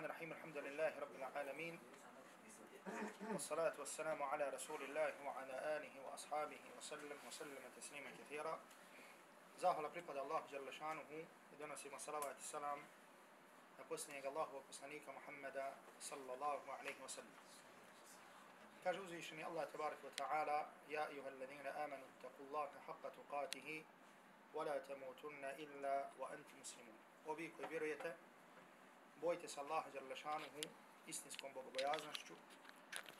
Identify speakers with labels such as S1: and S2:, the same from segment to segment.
S1: الرحمن الرحيم الحمد لله رب العالمين والصلاة والسلام على رسول الله وعلى آله وأصحابه وسلم وسلم تسليما كثيرا. زاهل بريقد الله جل شانه ودنا سيما صلاة السلام أقسني الله وقسنيك محمد صلى الله عليه وسلم كجوزي شني الله تبارك وتعالى يا أيها الذين آمنوا اتقوا الله حق تقاته ولا تموتن إلا وأنتم مسلمون وبيك بريته bojite se Allaha dželle istinskom bogobojaznošću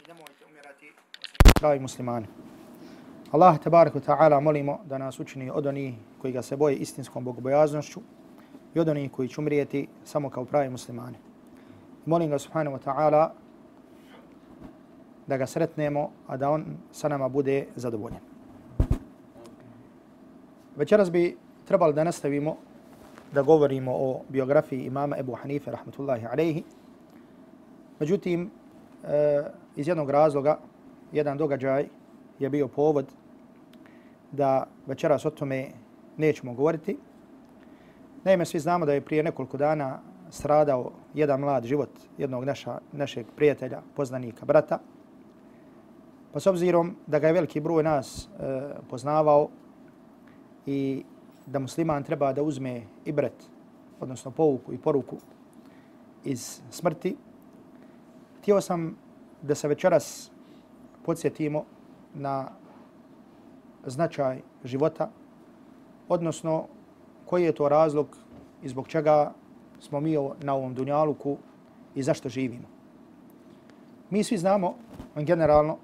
S1: i nemojte umirati pravi muslimani. Allah tebarek ve taala molimo da nas učini od onih koji ga se boje istinskom bogobojaznošću i od onih koji će umrijeti samo kao pravi muslimani. Molim ga subhanahu wa ta'ala da ga sretnemo, a da on sa nama bude zadovoljen. Večeras bi trebali da nastavimo da govorimo o biografiji imama Ebu Hanife, rahmatullahi alaihi. Međutim, e, iz jednog razloga, jedan događaj je bio povod da večeras o tome nećemo govoriti. Naime, svi znamo da je prije nekoliko dana stradao jedan mlad život jednog naša, našeg prijatelja, poznanika, brata. Pa s obzirom da ga je veliki broj nas e, poznavao i da musliman treba da uzme ibret, odnosno pouku i poruku iz smrti, htio sam da se večeras podsjetimo na značaj života, odnosno koji je to razlog i zbog čega smo mi na ovom dunjaluku i zašto živimo. Mi svi znamo, generalno,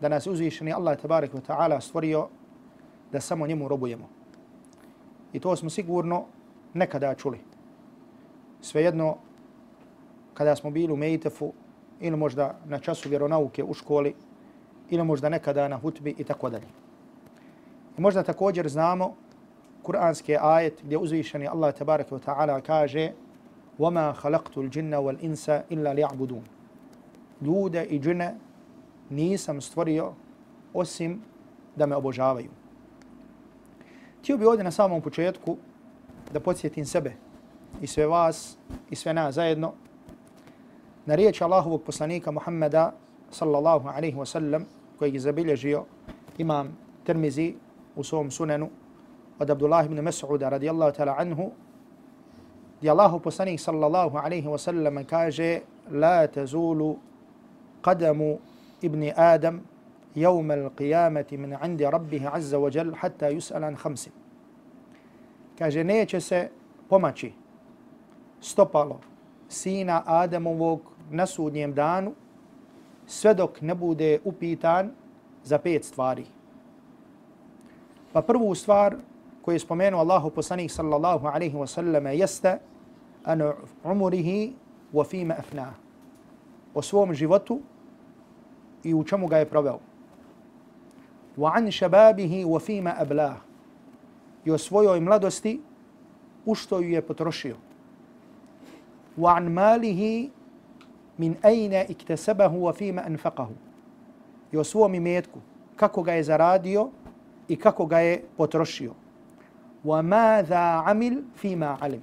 S1: da nas uzvišeni Allah tabarik wa ta'ala stvorio da samo njemu robujemo. I to smo sigurno nekada čuli. Svejedno, kada smo bili u Mejtefu, ili možda na času vjeronauke u školi, ili možda nekada na hutbi i tako dalje. I možda također znamo kuranski ajet gdje uzvišeni Allah tabaraka wa ta'ala kaže وَمَا خَلَقْتُ الْجِنَّ وَالْإِنسَ إِلَّا لِيَعْبُدُونَ Ljude i džine nisam stvorio osim da me obožavaju. Htio bi ovdje na samom početku da podsjetim sebe i sve vas i sve nas zajedno na riječ Allahovog poslanika Muhammeda sallallahu alaihi wa sallam kojeg je zabilježio imam Tirmizi u svom sunenu od Abdullah ibn Mas'uda radijallahu ta'ala anhu gdje Allahov poslanik sallallahu alaihi wa sallam kaže la tazulu qadamu ibn Adam يوم القيامة من عند ربه عز وجل حتى يسأل عن خمس kaže neće se pomaći stopalo sina Adamovog na sudnjem danu sve dok ne bude upitan za pet stvari. Pa prvu stvar koju je spomenuo Allahu poslanik sallallahu alaihi wa sallam jeste an umurihi wa fima afna o svom životu i u čemu ga je proveo. Wa an shababihi wa fima ablah i o svojoj mladosti u što ju je potrošio. Wa an malihi min ayna iktasabahu wa fima anfaqahu. I o svom imetku, kako ga je zaradio i kako ga je potrošio. Wa madha amil fima alim.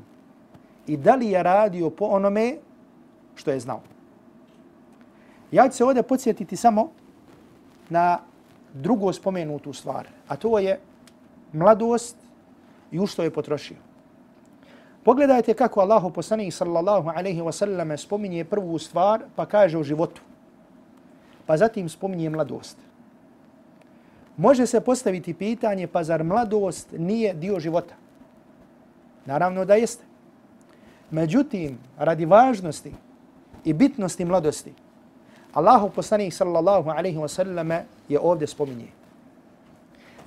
S1: I da li je radio po onome što je znao. Ja ću se ovdje podsjetiti samo na drugo spomenutu stvar, a to je mladost i u što je potrošio. Pogledajte kako Allahu poslanik sallallahu alaihi wa sallam spominje prvu stvar pa kaže o životu. Pa zatim spominje mladost. Može se postaviti pitanje pa zar mladost nije dio života? Naravno da jeste. Međutim, radi važnosti i bitnosti mladosti, Allahu poslanik sallallahu alaihi wa sallam je ovdje spominje.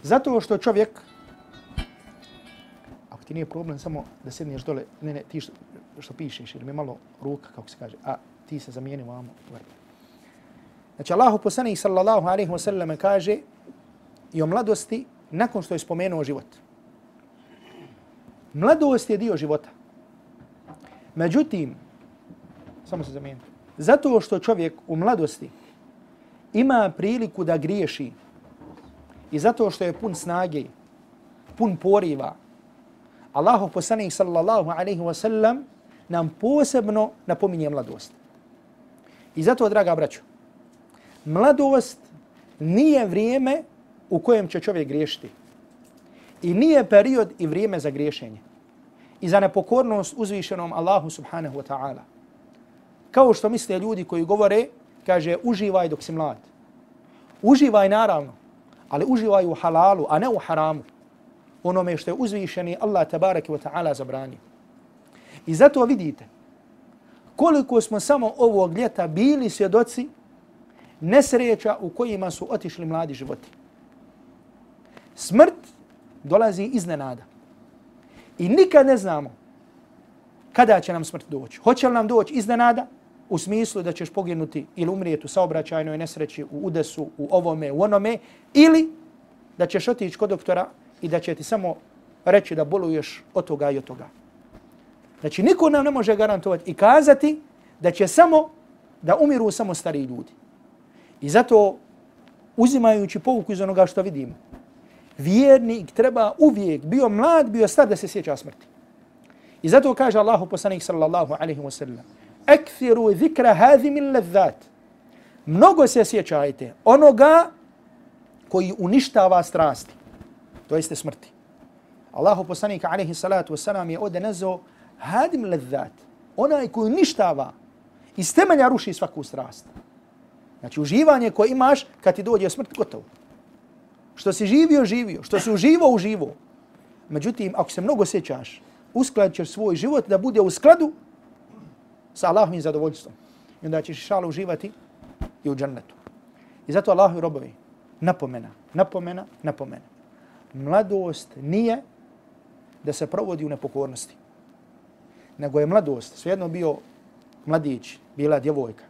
S1: Zato što čovjek ti nije problem samo da sedneš dole, ne, ne, ti što, što pišeš, ili mi malo ruka, kako se kaže, a ti se zamijeni vamo. Ovaj. Znači, Allahu poslanih sallallahu alaihi wa sallam kaže i o mladosti nakon što je spomenuo život. Mladost je dio života. Međutim, samo se zamijeni, zato što čovjek u mladosti ima priliku da griješi i zato što je pun snage, pun poriva, Allahu poslanik sallallahu alaihi wa sallam nam posebno napominje mladost. I zato, draga braćo, mladost nije vrijeme u kojem će čovjek griješiti. I nije period i vrijeme za griješenje. I za nepokornost uzvišenom Allahu subhanahu wa ta'ala. Kao što misle ljudi koji govore, kaže, uživaj dok si mlad. Uživaj naravno, ali uživaj u halalu, a ne u haramu. Onome što je uzvišeni Allah tabaraki wa ta'ala zabranio. I zato vidite koliko smo samo ovog ljeta bili svjedoci nesreća u kojima su otišli mladi životi. Smrt dolazi iznenada. I nikad ne znamo kada će nam smrt doći. Hoće li nam doći iznenada u smislu da ćeš poginuti ili umrijeti u saobraćajnoj nesreći, u udesu, u ovome, u onome, ili da ćeš otići kod doktora i da će ti samo reći da boluješ od toga i od toga. Znači, niko nam ne može garantovati i kazati da će samo, da umiru samo stari ljudi. I zato, uzimajući pouku iz onoga što vidimo, vjernik treba uvijek, bio mlad, bio star, da se sjeća smrti. I zato kaže Allahu poslanik sallallahu alaihi wa sallam, Ekthiru zikra hadhi min ladhat. Mnogo se sjećajte onoga koji uništava strasti. To jeste smrti. Allahu poslanik alaihi salatu wasalam je ovdje nazvao hadim ladhat. Onaj koji uništava iz temelja ruši svaku strast. Znači uživanje koje imaš kad ti dođe smrt, gotovo. Što si živio, živio. Što si uživo, uživo. Međutim, ako se mnogo sjećaš, uskladit ćeš svoj život da bude u skladu sa Allahovim zadovoljstvom. I onda ćeš šala uživati i u džennetu. I zato Allahu robovi napomena, napomena, napomena. Mladost nije da se provodi u nepokornosti. Nego je mladost, svejedno bio mladić, bila djevojka.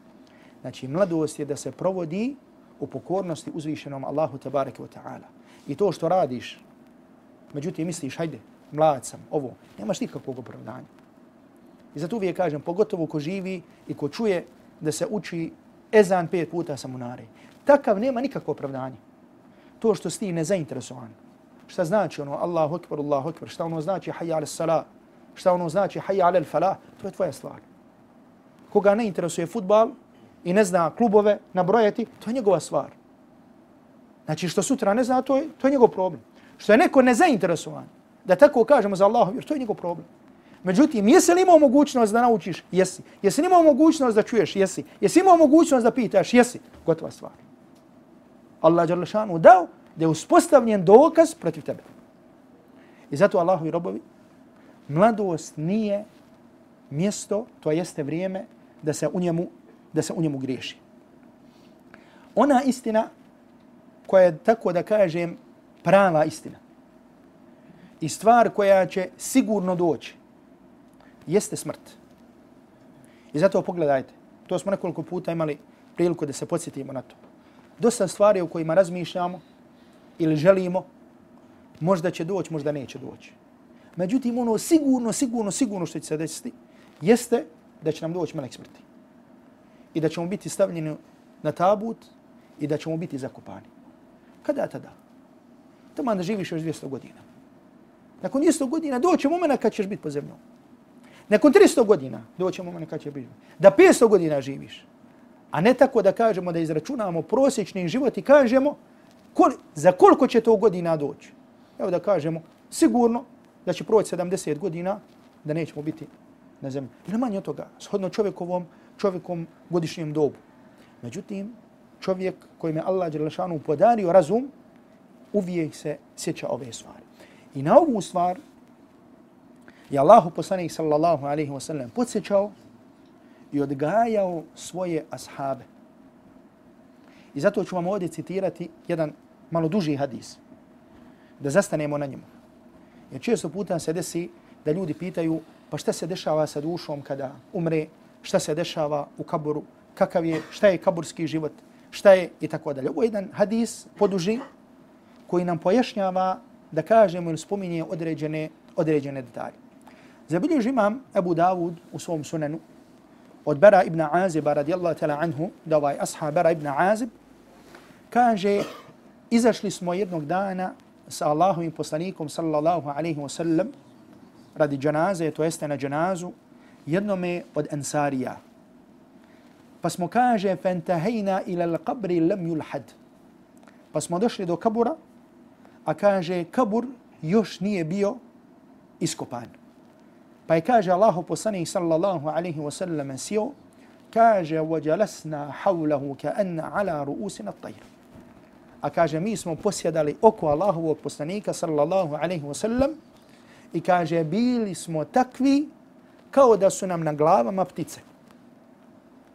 S1: Znači, mladost je da se provodi u pokornosti uzvišenom Allahu tabareke wa ta'ala. I to što radiš, međutim misliš, hajde, mlad sam, ovo, nemaš nikakvog opravdanja. I zato uvijek kažem, pogotovo ko živi i ko čuje da se uči ezan pet puta sa munare. Takav nema nikakvo opravdanje. To što si ti nezainteresovan. Šta znači ono Allahu akbar, Allahu akbar, šta ono znači hayya ala salah, šta ono znači hayya ala falah, to je tvoja stvar. Koga ne interesuje futbal, i ne zna klubove nabrojati, to je njegova stvar. Znači što sutra ne zna, to je, to je njegov problem. Što je neko nezainteresovan, da tako kažemo za Allahom, jer to je njegov problem. Međutim, jesi li imao mogućnost da naučiš? Jesi. Jesi li imao mogućnost da čuješ? Jesi. Jesi imao mogućnost da pitaš? Jesi. Gotova stvar. Allah je dao da je uspostavljen dokaz protiv tebe. I zato Allahovi robovi, mladost nije mjesto, to jeste vrijeme da se u njemu da se u njemu griješi. Ona istina koja je tako da kažem prava istina i stvar koja će sigurno doći jeste smrt. I zato pogledajte, to smo nekoliko puta imali priliku da se podsjetimo na to. Dosta stvari u kojima razmišljamo ili želimo, možda će doći, možda neće doći. Međutim, ono sigurno, sigurno, sigurno što će se desiti, jeste da će nam doći melek smrti i da ćemo biti stavljeni na tabut i da ćemo biti zakopani. Kada tada? Tamo da živiš još 200 godina. Nakon 200 godina doće momena kad ćeš biti po zemljom. Nakon 300 godina doćemo momena kad će biti. Da 500 godina živiš. A ne tako da kažemo da izračunamo prosječni život i kažemo kol, za koliko će to godina doći. Evo da kažemo sigurno da će proći 70 godina da nećemo biti na zemlji. Ili manje od toga, shodno čovjekovom čovjekom godišnjem dobu. Međutim, čovjek kojim je Allah Đelešanu podario razum, uvijek se sjeća ove stvari. I na ovu stvar je Allahu poslanik sallallahu alaihi wa sallam podsjećao i odgajao svoje ashabe. I zato ću vam ovdje citirati jedan malo duži hadis, da zastanemo na njemu. Jer često puta se desi da ljudi pitaju pa šta se dešava sa dušom kada umre, šta se dešava u kaburu, kakav je, šta je kaburski život, šta je i tako dalje. Ovo je jedan hadis poduži koji nam pojašnjava da kažemo ili spominje određene, određene detalje. Zabilježi imam Abu Dawud u svom sunanu od Bara ibn Aziba radijallahu ta'la anhu, da ovaj ashab Bara ibn Azib, kaže, izašli smo jednog dana sa Allahovim poslanikom sallallahu alaihi wa sallam radi džanaze, to jeste na džanazu, jednome od Ansarija. Pa smo kaže, fentahejna ila l-qabri lam yulhad. Pa smo došli do kabura, a kaže, kabur još nije bio iskopan. Pa je kaže Allahu poslanik sallallahu alaihi wa sallam sio, kaže, وَجَلَسْنَا حَوْلَهُ كَأَنَّ عَلَى رُؤُسِنَا الطَّيْرِ A kaže, mi smo posjedali oko Allahovog poslanika sallallahu alaihi wa sallam i kaže, bili smo takvi kao da su nam na glavama ptice.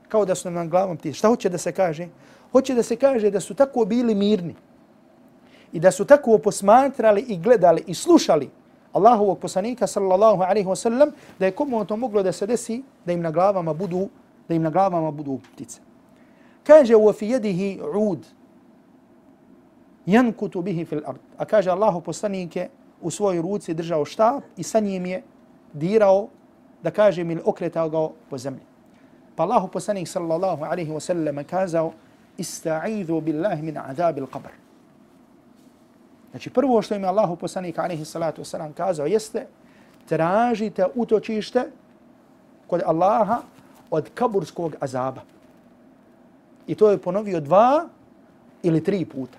S1: Kao da su nam na glavama ptice. Šta hoće da se kaže? Hoće da se kaže da su tako bili mirni i da su tako posmatrali i gledali i slušali Allahovog poslanika sallallahu alaihi wa sallam da je komu moglo da se desi da im na glavama budu da im na glavama budu ptice. Kaže u fi yadihi ud yankutu bihi fil ard. A kaže Allahu poslanike u svojoj ruci držao štap i sa njim je dirao da kaže mi okretao ga po zemlji. Pa Allahu poslanik sallallahu alaihi wa sallam kazao ista'idhu billahi min azabil qabr. Znači prvo što im je Allahu poslanik alaihi salatu wasalam kazao jeste tražite utočište kod Allaha od kaburskog azaba. I to je ponovio dva ili tri puta.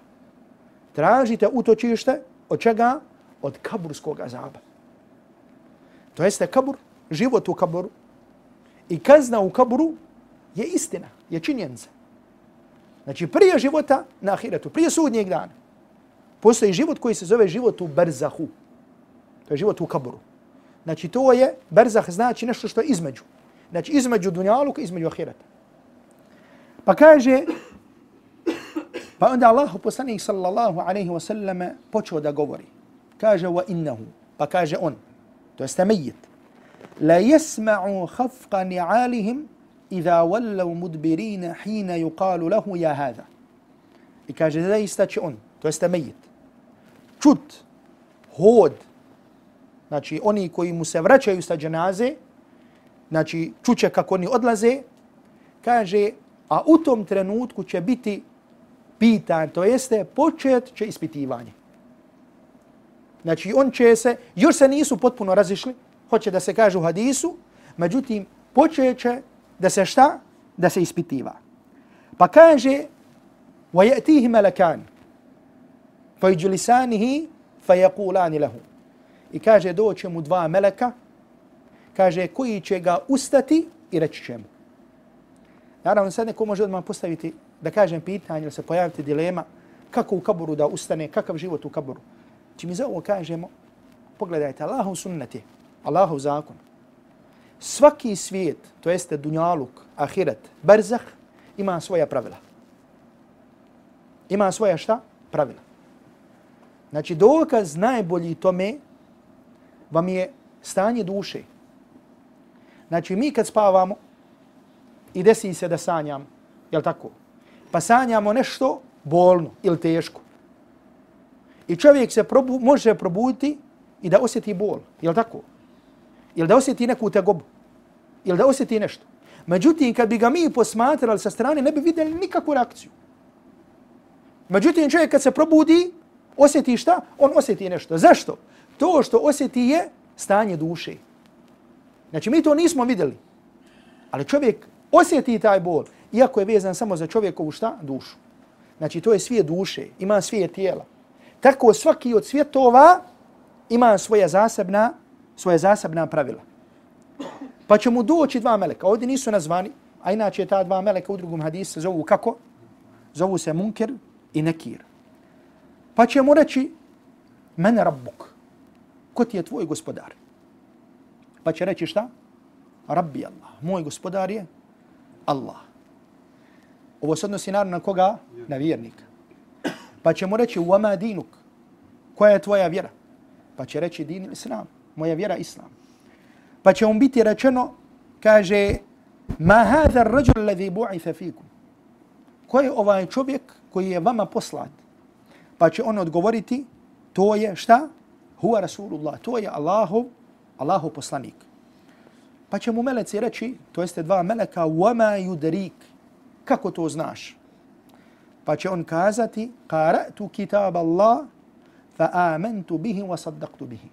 S1: Tražite utočište od čega? Od kaburskog azaba. To jeste kabur, život u kaburu i kazna u kaburu je istina, je činjenica. Znači prije života na ahiretu, prije sudnjeg dana, postoji život koji se zove život u berzahu. To je život u kaburu. Znači to je, berzah znači nešto što je između. Znači između dunjaluka, između ahireta. Pa kaže, pa onda Allah poslanik sallallahu alaihi wa sallam počeo da govori. Kaže, wa innahu, pa kaže on, to jeste mejit, la jesma'u khafqa ni'alihim idha wallaw mudbirina hina yuqalu lahu ja hada. I kaže, zaista će on, to jeste mejit, čut, hod, znači oni koji mu se vraćaju sa dženaze, znači čuće kako oni odlaze, kaže, a u tom trenutku će biti pitan, to jeste počet će ispitivanje. Znači on će se, još se nisu potpuno razišli, hoće da se kaže u hadisu, međutim počet će da se šta? Da se ispitiva. Pa kaže, وَيَأْتِيهِ مَلَكَانِ فَيْجُلِسَانِهِ فَيَقُولَانِ لَهُ I kaže, doće mu dva meleka, kaže, koji će ga ustati i reći će mu. Naravno, sad neko može odmah postaviti, da kažem, pitanje ili se pojaviti dilema, kako u kaburu da ustane, kakav život u kaburu. Či mi za ovo kažemo, pogledajte, Allahov sunnet je, Allahov zakon. Svaki svijet, to jeste dunjaluk, ahiret, barzah, ima svoja pravila. Ima svoja šta? Pravila. Znači, dokaz najbolji tome vam je stanje duše. Znači, mi kad spavamo i desi se da sanjam, je tako? Pa sanjamo nešto bolno ili teško. I čovjek se probu, može probuditi i da osjeti bol, je tako? Ili da osjeti neku tegobu, ili da osjeti nešto. Međutim, kad bi ga mi posmatrali sa strane, ne bi vidjeli nikakvu reakciju. Međutim, čovjek kad se probudi, osjeti šta? On osjeti nešto. Zašto? To što osjeti je stanje duše. Znači, mi to nismo vidjeli. Ali čovjek osjeti taj bol, iako je vezan samo za čovjekovu šta? Dušu. Znači, to je svije duše, ima svije tijela. Tako svaki od svjetova ima svoja zasebna, svoja zasebna pravila. Pa će mu doći dva meleka. Ovdje nisu nazvani, a inače ta dva meleka u drugom hadisu zovu kako? Zovu se Munkir i Nekir. Pa će mu reći, mene rabbuk, ko ti je tvoj gospodar? Pa će reći šta? Rabbi Allah. Moj gospodar je Allah. Ovo se odnosi naravno na koga? Na vjernika. Pa će mu reći, uama dinuk. Koja je tvoja vjera? Pa će reći, din islam. Moja vjera islam. Pa će mu biti rečeno, kaže, ma hadha rađul ladhi bu'itha fikum. Ko je ovaj čovjek koji je vama poslat? Pa će on odgovoriti, to je šta? Huwa Rasulullah. To je Allahov Allahu poslanik. Pa će mu meleci reći, to jeste dva meleka, وَمَا يُدْرِيك Kako to znaš? Pa će on kazati, قَرَأْتُ كِتَابَ اللَّهِ فَآمَنْتُ بِهِ وَصَدَّقْتُ بِهِ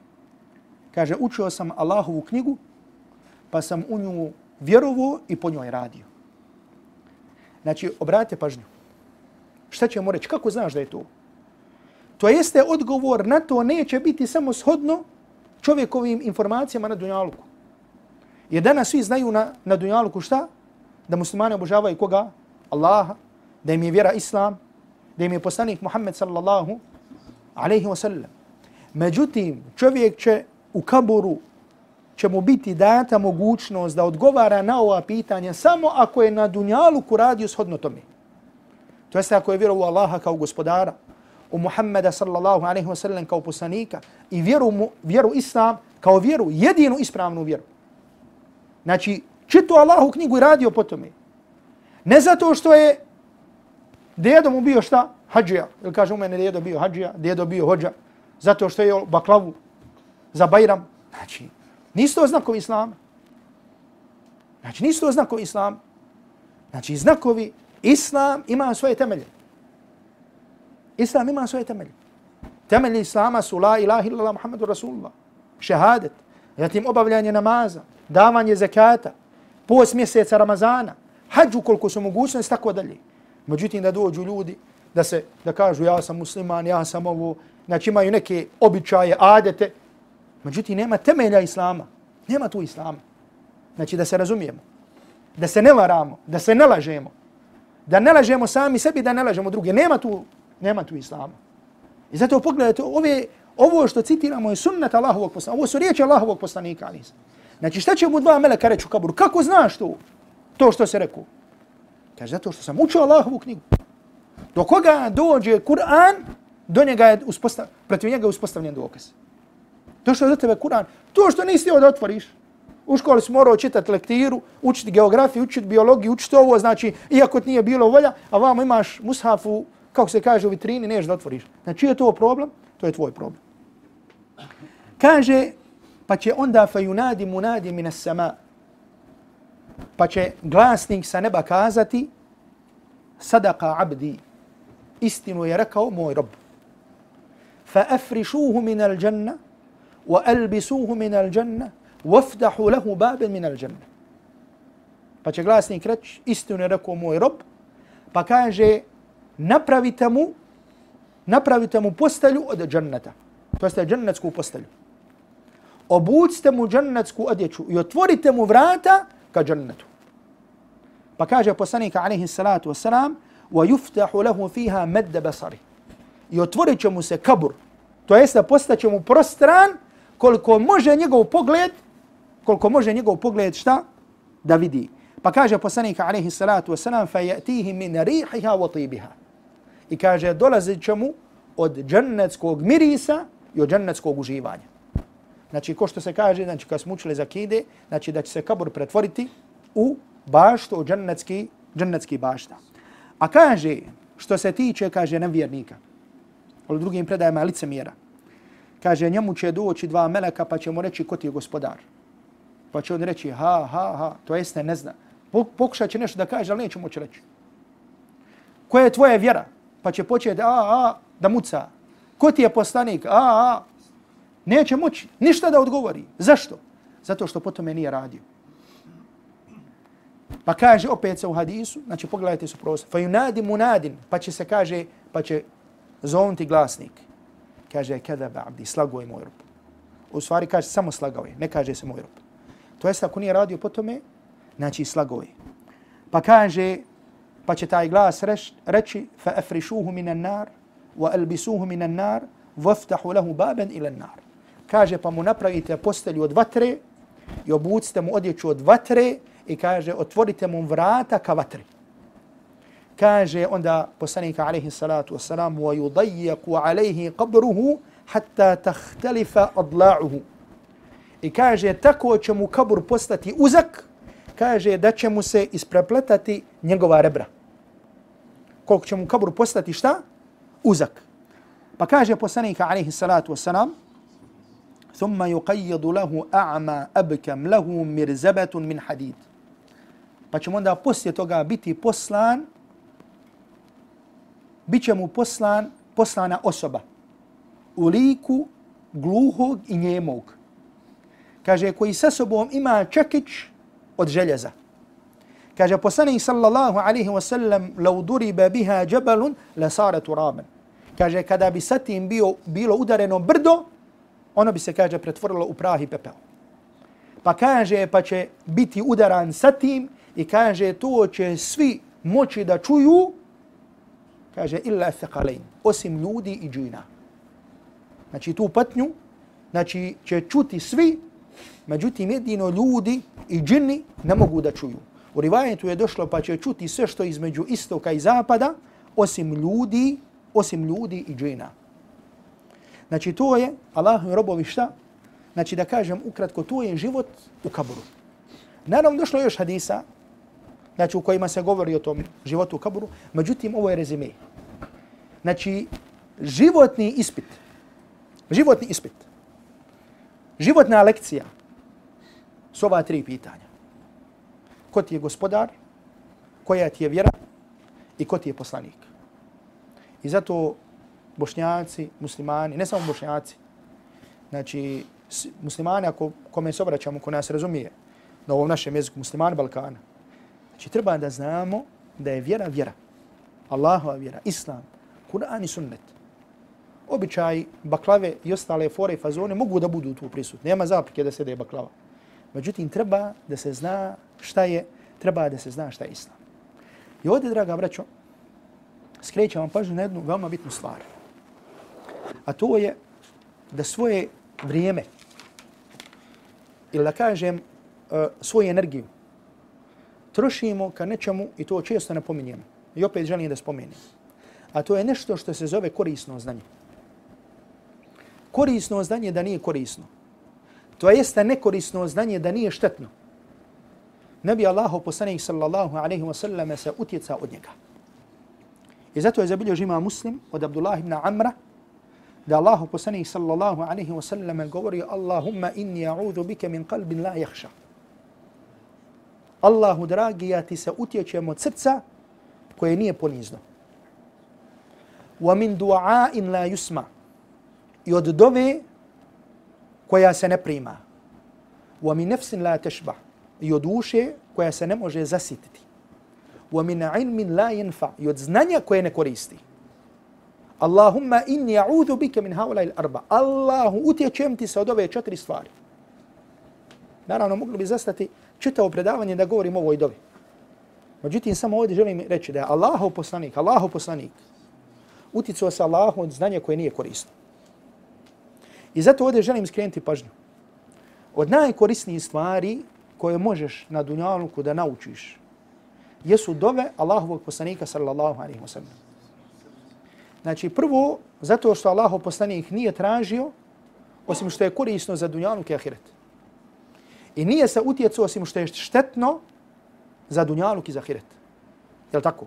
S1: Kaže, učio sam Allahovu knjigu, pa sam u nju vjerovo i po njoj radio. Znači, obratite pažnju. Šta ćemo reći? Kako znaš da je to? To jeste odgovor na to neće biti samo shodno čovjekovim informacijama na Dunjaluku. Jer danas svi znaju na, na Dunjaluku šta? Da muslimani obožavaju koga? Allaha. Da im je vjera Islam. Da im je poslanik Muhammed sallallahu alaihi wa sallam. Međutim, čovjek će u kaburu će mu biti data mogućnost da odgovara na ova pitanja samo ako je na Dunjaluku radio shodno tome. To jeste ako je vjerovao Allaha kao gospodara, u Muhammeda sallallahu alaihi wasallam kao poslanika i vjeru, mu, vjeru Islam kao vjeru, jedinu ispravnu vjeru. Znači, čito Allahu knjigu i radio po tome. Ne zato što je dedo mu bio šta? Hadžija. Ili kaže u mene dedo bio hadžija, dedo bio hođa. Zato što je baklavu za Bajram. Znači, nisu to znakovi Islama. Znači, nisu to znakovi Islama. Znači, znakovi Islam ima svoje temelje. Islam ima svoje temelje. Temelji Islama su la ilaha illallah Muhammedu Rasulullah. Šehadet. Zatim obavljanje namaza, davanje zekata, post mjeseca Ramazana, hađu koliko su mogućnosti, tako dalje. Međutim, da dođu ljudi da se da kažu ja sam musliman, ja sam ovo, znači imaju neke običaje, adete. Međutim, nema temelja Islama. Nema tu Islama. Znači, da se razumijemo. Da se ne varamo, da se ne lažemo. Da ne lažemo sami sebi, da ne lažemo druge. Nema tu nema tu islama. I zato pogledajte, ove, ovo što citiramo je sunnet Allahovog poslanika. Ovo su riječi Allahovog poslanika. Ali. Znači šta će mu dva meleka reći u kaburu? Kako znaš to? To što se rekao. Kaže, zato što sam učio Allahovu knjigu. Do koga dođe Kur'an, do njega je uspostav, protiv njega je uspostavljen dokaz. To što je do tebe Kur'an, to što nisi da otvoriš. U školi si morao čitati lektiru, učiti geografiju, učiti biologiju, učiti ovo, znači, iako ti nije bilo volja, a vamo imaš mushafu kako se kaže u vitrini, neš da otvoriš. Znači, je to problem? To je tvoj problem. Kaže, pa će onda fa yunadi munadi min sama pa će glasnik sa neba kazati sadaka abdi istinu je rekao moj rob wa albisuhu min al janna wafdahu lahu baban min al janna pa će glasnik reći istinu je rekao moj rob pa kaže napravite mu, napravite mu postelju od džanneta. To jeste džannetsku postelju. Obucite mu džannetsku odjeću i otvorite mu vrata ka džennetu. Pa kaže poslanik alaihi salatu wasalam, wa yuftahu lahu fiha بَصَرِ. I otvorit će mu se kabur. To jeste postaće mu prostran koliko može njegov pogled, koliko može njegov pogled šta? Da vidi. Pa kaže poslanik alaihi salatu wasalam, فَيَأْتِيهِ yatihi min rihiha wa tibiha i kaže dolazit će mu od džennetskog mirisa i od džennetskog uživanja. Znači, ko što se kaže, znači, kad smo učili za kide, znači da će se kabur pretvoriti u baštu, u džennetski, džennetski bašta. A kaže, što se tiče, kaže, nevjernika, ali drugim predajama lice mjera, kaže, njemu će doći dva meleka pa će mu reći ko ti je gospodar. Pa će on reći, ha, ha, ha, to jeste, ne zna. Pokušat će nešto da kaže, ali neće moći reći. Koja je tvoja vjera? Pa će početi a, a, da muca. Ko ti je poslanik? A, a. Neće moći ništa da odgovori. Zašto? Zato što po tome nije radio. Pa kaže opet se u hadisu, znači pogledajte su prosto, fa yunadi munadin, pa će se kaže, pa će zovnuti glasnik. Kaže, kada ba abdi, slago je moj rob. U stvari kaže, samo slagao je, ne kaže se moj rob. To jest ako nije radio po tome, znači slago je. Pa kaže, pa će taj glas reći fa afrishuhu minan nar wa albisuhu minan nar waftahu lahu baban ila nar kaže pa mu napravite postelju od vatre i obucite mu odjeću od vatre i kaže otvorite mu vrata ka vatri kaže onda poslanik alejhi salatu vesselam wa yudayyiqu alayhi qabruhu hatta takhtalifa adla'uhu i kaže tako će mu kabur postati uzak kaže da će mu se isprepletati njegova rebra koliko će mu kabur postati šta? Uzak. Pa kaže poslanika alaihi salatu wasalam, ثم يقيض له أعمى أبكم له مرزبة من حديد. Pa će mu onda poslije toga biti poslan, bit će mu poslan, poslana osoba u liku gluhog i njemog. kaže, koji sa sobom ima čekić od željeza. Kaže, poslanik sallallahu alaihi wa sallam, lau duriba biha džabalun, la sara turaban. Kaže, kada bi sa tim bio, bilo udareno brdo, ono bi se, kaže, pretvorilo u prah i pepeo. Pa kaže, pa će biti udaran sa tim i kaže, to će svi moći da čuju, kaže, illa thaqalain, osim ljudi i džina. Znači, tu patnju, znači, će čuti svi, međutim, jedino ljudi i džini ne mogu da čuju. U rivajetu je došlo pa će čuti sve što između istoka i zapada, osim ljudi, osim ljudi i džina. Znači, to je, Allah i robovi šta? Znači, da kažem ukratko, to je život u kaburu. Naravno, došlo još hadisa, znači, u kojima se govori o tom životu u kaburu, međutim, ovo je rezime. Znači, životni ispit, životni ispit, životna lekcija su ova tri pitanja. Ko ti je gospodar, koja ti je vjera i ko ti je poslanik. I zato bošnjaci, muslimani, ne samo bošnjaci, znači muslimani, ako kome se obraćamo, ko nas razumije na ovom našem jeziku, muslimani Balkana, znači treba da znamo da je vjera vjera. Allahova vjera, Islam, Kur'an i sunnet. Običaj baklave i ostale fore i fazone mogu da budu tu prisutni. Nema zaprike da se da je baklava. Međutim, treba da se zna šta je, treba da se zna šta je Islam. I ovdje, draga braćo, skrećam vam pažnju na jednu veoma bitnu stvar. A to je da svoje vrijeme, ili da kažem e, svoju energiju, trošimo ka nečemu i to često napominjemo. I opet želim da spomenem. A to je nešto što se zove korisno znanje. Korisno znanje da nije korisno. To jeste nekorisno znanje da nije štetno. Ne bi Allah poslanih sallallahu alaihi wa sallam se utjeca od njega. I zato je zabilio žima muslim od Abdullah ibn Amra da Allah poslanih sallallahu alaihi wa sallam govori Allahumma inni a'udhu bike min qalbin la jahša. Allahu dragi, ja ti se utječem od srca koje nije ponizno. Wa min du'a'in la yusma. I od dove koja se ne prima. Wa min nafsin la tashba. I od duše koja se ne može zasititi. Wa min ilmin la yanfa. I od znanja koje ne koristi. Allahumma inni a'udhu bika min haula il arba. Allahu utječem ti se od ove četiri stvari. Naravno, mogli bi zastati čitavo predavanje da govorim o ovoj dobi. Međutim, samo ovdje želim reći da je Allahov poslanik, Allahov poslanik, uticao se Allahu od znanja koje nije korisno. I zato ovdje želim skrenuti pažnju. Od najkorisnijih stvari koje možeš na dunjaluku da naučiš jesu dove Allahovog poslanika sallallahu alaihi wa sallam. Znači prvo, zato što Allahov poslanik nije tražio osim što je korisno za dunjaluk i ahiret. I nije se utjecao osim što je štetno za dunjaluk i za ahiret. Je li tako?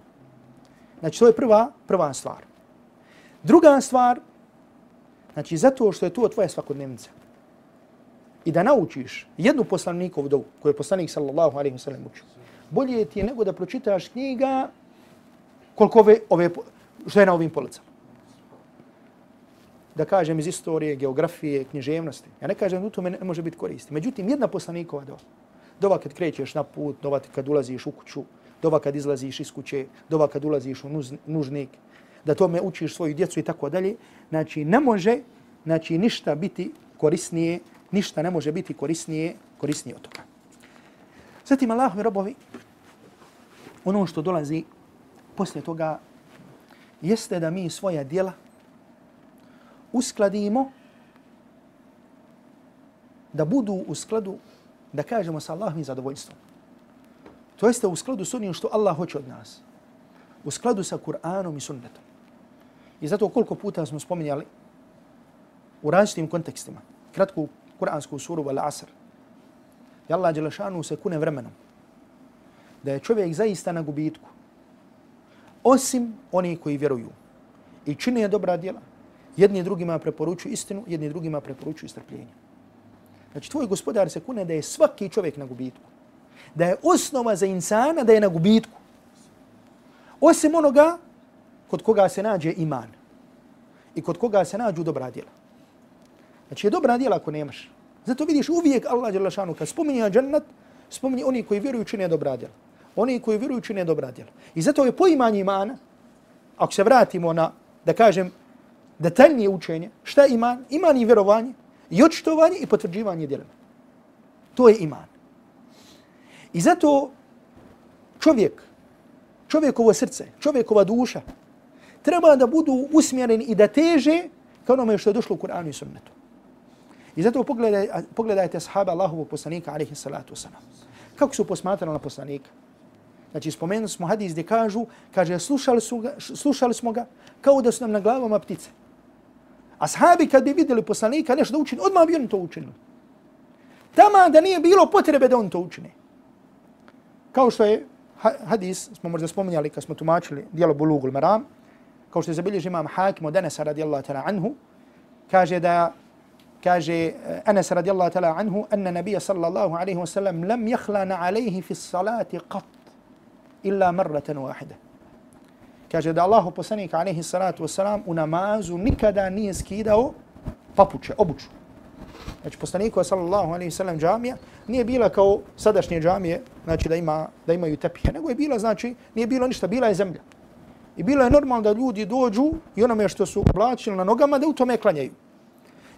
S1: Znači to je prva, prva stvar. Druga stvar, Znači, zato što je to tvoja svakodnevnica. I da naučiš jednu poslanikovu dovu, koju je poslanik sallallahu alaihi wa sallam učio, bolje ti je nego da pročitaš knjiga koliko ove, ove što je na ovim policama. Da kažem iz istorije, geografije, književnosti. Ja ne kažem da to ne može biti koristi. Međutim, jedna poslanikova dova. Dova kad krećeš na put, dova kad ulaziš u kuću, dova kad izlaziš iz kuće, dova kad ulaziš u nužnik, da tome učiš svoju djecu i tako dalje. Znači, ne može znači, ništa biti korisnije, ništa ne može biti korisnije, korisnije od toga. Zatim, Allah mi robovi, ono što dolazi poslije toga jeste da mi svoja dijela uskladimo da budu u skladu, da kažemo sa Allahom i zadovoljstvom. To jeste u skladu s onim što Allah hoće od nas. U skladu sa Kur'anom i sunnetom. I zato koliko puta smo spominjali u različitim kontekstima, Kratko kuransku suru Al Asr, i Allah Đelešanu se kune vremenom, da je čovjek zaista na gubitku, osim oni koji vjeruju i čine dobra djela, jedni drugima preporučuju istinu, jedni drugima preporučuju strpljenje. Znači, tvoj gospodar se kune da je svaki čovjek na gubitku. Da je osnova za insana da je na gubitku. Osim onoga kod koga se nađe iman i kod koga se nađu dobra djela. Znači, je dobra djela ako nemaš. Zato vidiš uvijek Allah Đelešanu kad spominje džennet, spominje oni koji vjeruju čine dobra djela. Oni koji vjeruju čine dobra djela. I zato je poimanje imana, ako se vratimo na, da kažem, detaljnije učenje, šta je iman? Iman je vjerovanje, i očitovanje i potvrđivanje djela. To je iman. I zato čovjek, čovjekovo srce, čovjekova duša, treba da budu usmjereni i da teže kao onome što je došlo u Kur'anu i sunnetu. I zato pogledaj, pogledajte sahaba Allahovog poslanika, alaihi salatu wasalam. Kako su posmatrali na poslanika? Znači, spomenuli smo hadis gdje kažu, kaže, slušali, su ga, slušali smo ga kao da su nam na glavama ptice. A sahabi kad bi vidjeli poslanika nešto da učini, odmah bi oni to učinili. Tama da nije bilo potrebe da on to učini. Kao što je hadis, smo možda spominjali kad smo tumačili dijelo Bulugul Maram, kao što je zabilježi imam Hakim od Anasa radijallahu ta'ala anhu, kaže da kaže eh, Anas radijallahu ta'ala anhu anna nabija sallallahu alaihi wa sallam lam jahlana alaihi fi salati qat illa marratan wahida. Kaže da Allahu poslanik alaihi salatu wa salam u namazu nikada nije skidao papuče, obuću. Znači poslaniku sallallahu alaihi wa sallam džamija nije bila kao sadašnje džamije, znači da ima da imaju tepije, nego je bila znači nije bilo ništa, bila je zemlja. I bilo je normalno da ljudi dođu i onome što su oblačili na nogama da u tome klanjaju.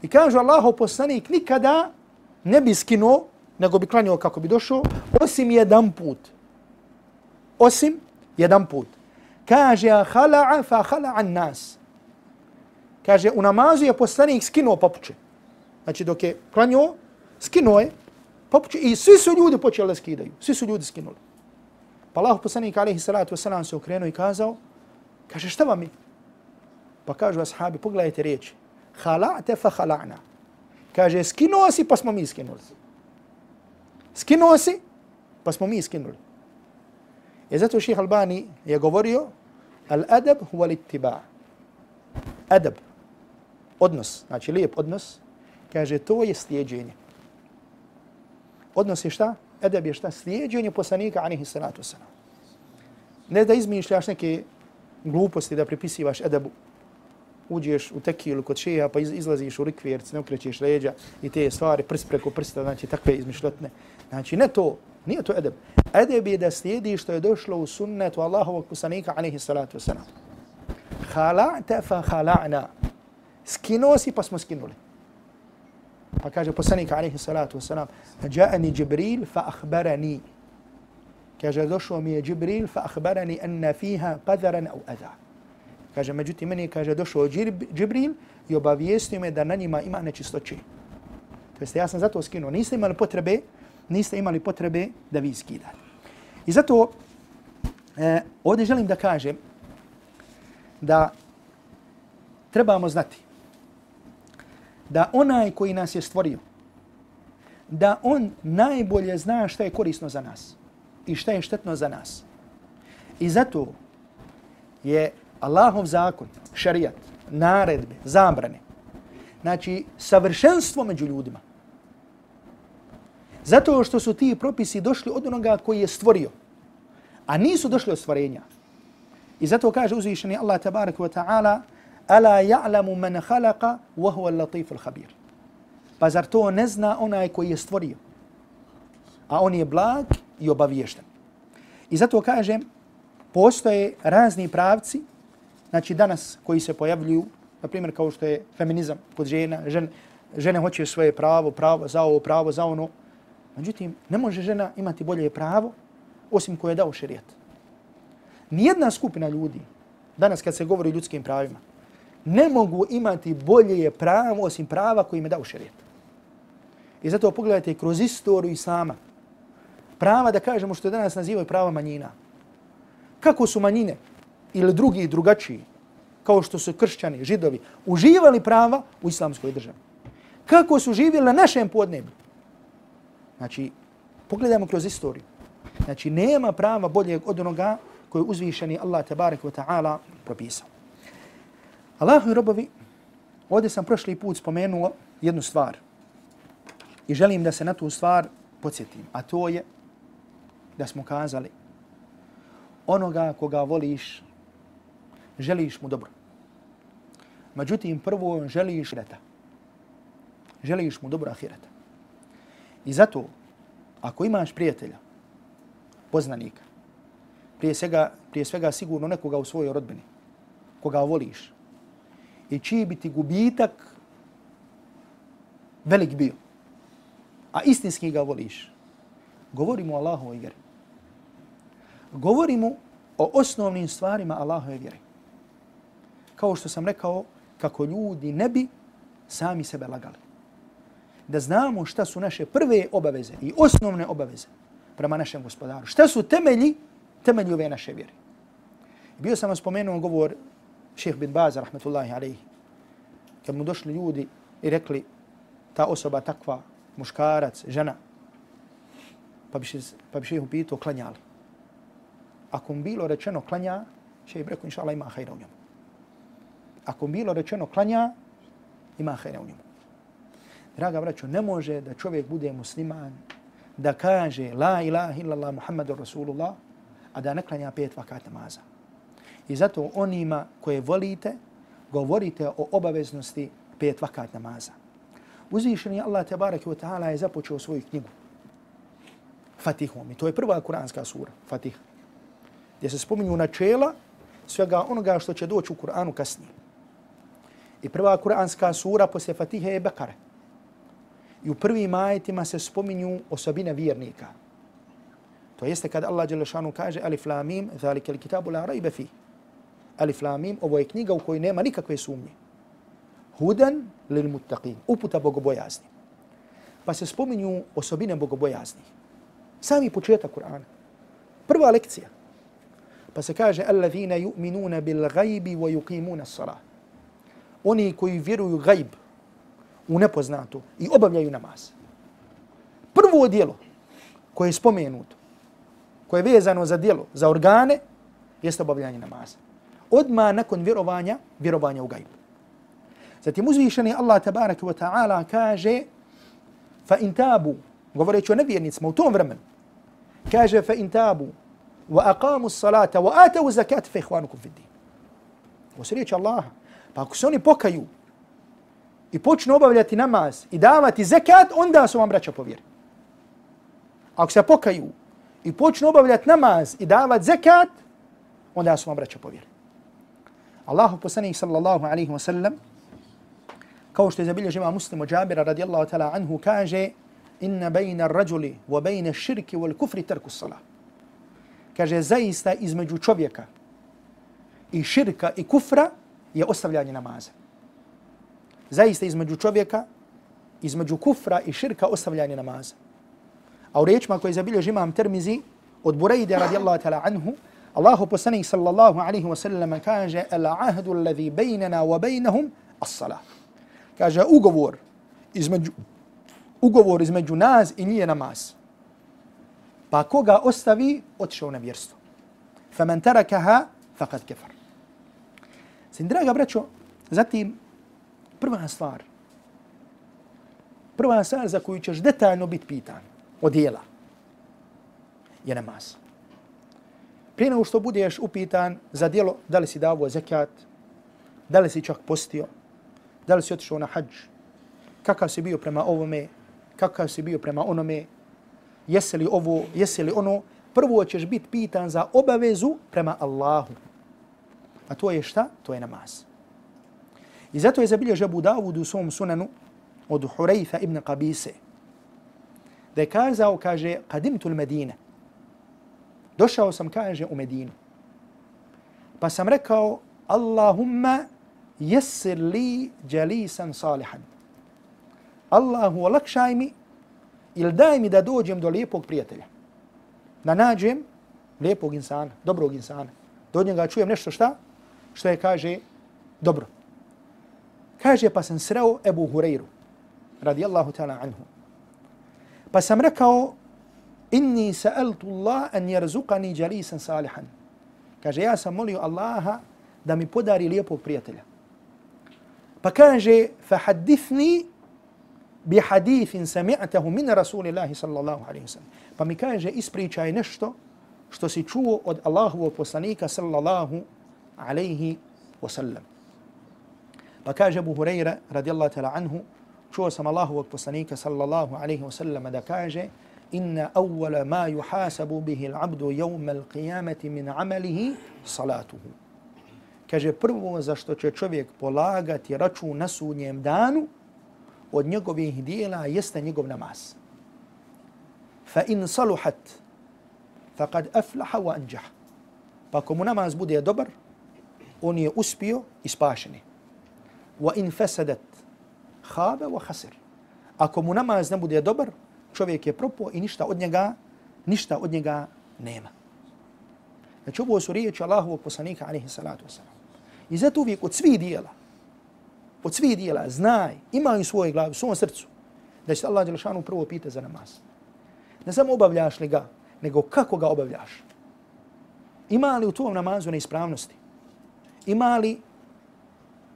S1: I kažu Allahu poslanik nikada ne bi skinuo, nego bi klanjao kako bi došao, osim jedan put. Osim jedan put. Kaže, hala'a fa hala'an nas. Kaže, u namazu je poslanik skinuo papuče. Znači, dok je klanjao, skinuo je papuče i svi su ljudi počeli da skidaju. Svi su ljudi skinuli. Pa Allah poslanik, alaihi salatu wasalam, se okrenuo i kazao, kaže, šta vam je? Pa kažu ashabi, pogledajte riječi hala'te fa hala'na. Kaže, skinuo si pa smo mi skinuli. Skinuo si pa smo mi skinuli. I zato ših Albani je govorio al-adab huwa l'ittiba. Adab, odnos, znači lijep odnos, kaže, to je slijedženje. Odnos je šta? Adab je šta? Slijedženje poslanika, anihi salatu wasalam. Ne da izmišljaš neke gluposti da pripisivaš adabu, uđeš u tekilu kod šeha pa izlaziš u rikvjerc, ne okrećeš leđa i te stvari prst preko prsta, znači takve izmišljotne. Znači ne to, nije to edeb. Edeb je da slijedi što je došlo u sunnetu Allahovog kusanika, alaihi salatu wasalam. Hala'ta fa hala'na. Skinuo si pa smo skinuli. Pa kaže poslanik alaihi salatu wasalam, Ja'ani Jibril fa akhbarani. Kaže, došlo mi je Jibril fa akhbarani anna fiha qadaran au adha. Kaže, međutim, meni kaže, došao Džibril i obavijestio me da na njima ima nečistoće. To jeste, ja sam zato skinuo. Niste imali potrebe, niste imali potrebe da vi skidate. I zato e, ovdje želim da kažem da trebamo znati da onaj koji nas je stvorio, da on najbolje zna šta je korisno za nas i šta je štetno za nas. I zato je Allahov zakon, šarijat, naredbe, zabrane, znači savršenstvo među ljudima. Zato što su ti propisi došli od onoga koji je stvorio, a nisu došli od stvorenja. I zato kaže uzvišeni Allah tabaraka wa ta'ala Ala ja'lamu man khalaqa wa huwa al-latif al-khabir. Pa zar to ne zna onaj koji je stvorio? A on je blag i obaviješten. I zato kažem, postoje razni pravci znači danas koji se pojavljuju, na primjer kao što je feminizam kod žena, žen, žene hoće svoje pravo, pravo za ovo, pravo za ono. Međutim, ne može žena imati bolje pravo osim koje je dao šerijat. Nijedna skupina ljudi, danas kad se govori o ljudskim pravima, ne mogu imati bolje pravo osim prava koji im je dao šerijat. I zato pogledajte kroz istoriju islama, prava da kažemo što danas nazivaju prava manjina. Kako su manjine ili drugi drugačiji, kao što su kršćani, židovi, uživali prava u islamskoj državi. Kako su živjeli na našem podnebu? Znači, pogledajmo kroz istoriju. Znači, nema prava boljeg od onoga koje je uzvišeni Allah tabarek wa ta'ala propisao. Allahu i robovi, ovdje sam prošli put spomenuo jednu stvar. I želim da se na tu stvar podsjetim. A to je da smo kazali onoga koga voliš želiš mu dobro. Međutim, prvo želiš reta. Želiš mu dobro ahireta. I zato, ako imaš prijatelja, poznanika, prije svega, prije svega sigurno nekoga u svojoj rodbini, koga voliš, i čiji bi ti gubitak velik bio, a istinski ga voliš, govori mu Allahove vjeri. Govori mu o osnovnim stvarima Allahove vjeri. Kao što sam rekao, kako ljudi ne bi sami sebe lagali. Da znamo šta su naše prve obaveze i osnovne obaveze prema našem gospodaru. Šta su temelji, temelji ove naše vjere. Bio sam vam spomenuo govor šeheh bin Baza, rahmetullahi alaihi, kad mu došli ljudi i rekli ta osoba takva, muškarac, žena, pa bi, še, pa bi šeheh upitao, klanjali. Ako mu bilo rečeno klanja, šeheh bi rekao, inša Allah, ima hajra u njemu. Ako bilo rečeno klanja, ima hajra u njemu. Draga braćo, ne može da čovjek bude musliman, da kaže la ilaha illallah Muhammadur Rasulullah, a da ne klanja pet vakat namaza. I zato onima koje volite, govorite o obaveznosti pet vakat namaza. Uzvišeni Allah tabaraki wa ta'ala je započeo svoju knjigu Fatihom. I to je prva kuranska sura, Fatih. Gdje se spominju načela svega onoga što će doći u Kur'anu kasnije. I prva kuranska sura poslije Fatihe je Bekare. I u prvim ajetima se spominju osobine vjernika. To jeste kad Allah Đelešanu kaže Alif Lamim, zalike li kitabu la rajbe fi. Alif Lamim, ovo je knjiga u kojoj nema nikakve sumnje. Hudan lil muttaqin, uputa bogobojazni. Pa se spominju osobine bogobojazni. Sami početak Kur'ana. Prva lekcija. Pa se kaže Allazina yu'minuna bil gajbi wa yuqimuna salah. Oni koji vjeruju gajb, u nepoznatu i obavljaju namaz. Prvo dijelo koje je spomenuto, koje je vezano za dijelo, za organe, jeste obavljanje namaza. Odma nakon vjerovanja, vjerovanja u gajb. Zatim uzvišeni Allah tabaraka wa ta'ala kaže fa in tabu, govoreći o nevjernicima u tom vremenu, kaže fa in tabu wa aqamu salata wa atavu zakat fa ihvanukum fid din. Ovo se riječi Allaha. Pa ako se oni pokaju i počnu obavljati namaz i davati zekat, onda su vam braća povjeri. Ako se pokaju i počnu obavljati namaz i davati zekat, onda su vam braća povjeri. Allahu poslanih sallallahu alaihi wa sallam, kao što je zabilježi ima muslim od Jabira radijallahu ta'ala anhu, kaže inna bejna rađuli wa bejna širki wal kufri tarku salah. Kaže, zaista između čovjeka i širka i kufra je ostavljanje namaza zaista između čovjeka, između kufra i širka ostavljanje namaza. A u riječima koje zabilježi imam termizi od Burejde radijallahu ta'ala anhu, Allahu poslanik sallallahu alaihi wa sallam kaže al ahdu alladhi bejnana wa bejnahum as-salah. Kaže ugovor između, ugovor između nas i nije namaz. Pa koga ostavi, otišao na vjerstvo. Faman tarakaha, faqad kefar. Sin, draga braćo, zatim prva stvar, prva stvar za koju ćeš detaljno biti pitan od dijela je namaz. Prije nego što budeš upitan za dijelo, da li si davo zekat, da li si čak postio, da li si otišao na hađ, kakav si bio prema ovome, kakav si bio prema onome, jesi li ovo, jesi li ono, prvo ćeš biti pitan za obavezu prema Allahu. A to je šta? To je namaz. I zato je zabilježio Abu Dawud u svom sunanu od Hureyfa ibn Qabise. Da je kazao, kaže, kadimtu l Medine. Došao sam, kaže, u Medinu. Pa sam rekao, Allahumma jesir li jalisan salihan. Allahu olakšaj mi ili daj mi da dođem do lijepog prijatelja. Da nađem lijepog insana, dobrog insana. Do njega čujem nešto šta? Što je, kaže, dobro. Kaže, pa sam sreo Ebu Hureyru, radijallahu ta'ala anhu. Pa sam rekao, inni sa'altu Allah an jerzuqani jalisan salihan. Kaže, ja sam molio Allaha da mi podari lijepog prijatelja. Pa kaže, fa hadithni bi hadithin sami'atahu min Rasulillahi sallallahu alaihi wasallam. Pa mi kaže, ispričaj nešto što si čuo od Allahovog poslanika sallallahu alaihi wasallam. Pa kaže Abu Hurajra radijallahu ta'ala anhu, čuo sam Allahovog poslanika sallallahu alaihi wa sallam da kaže inna awwala ma yuhasabu bihi al-abdu yawm al-qiyamati min amalihi salatuhu. Kaže prvo za što će čovjek polagati račun na sudnjem danu od njegovih dijela jeste njegov namaz. Fa in saluhat faqad aflaha wa anjah. Pa ako mu namaz bude dobar, on je uspio i spašen. Wa in fasadat khaba wa khasir. Ako mu namaz ne bude dobar, čovjek je propao i ništa od njega, ništa od njega nema. Znači ovo su riječi Allahovog poslanika alaihi salatu wasalam. I zato uvijek od svih dijela, od svih dijela, znaj, imaju svoje glavi, u svom srcu, da će Allah Đelšanu prvo pita za namaz. Ne samo obavljaš li ga, nego kako ga obavljaš. Ima li u tvojom namazu neispravnosti? Ima li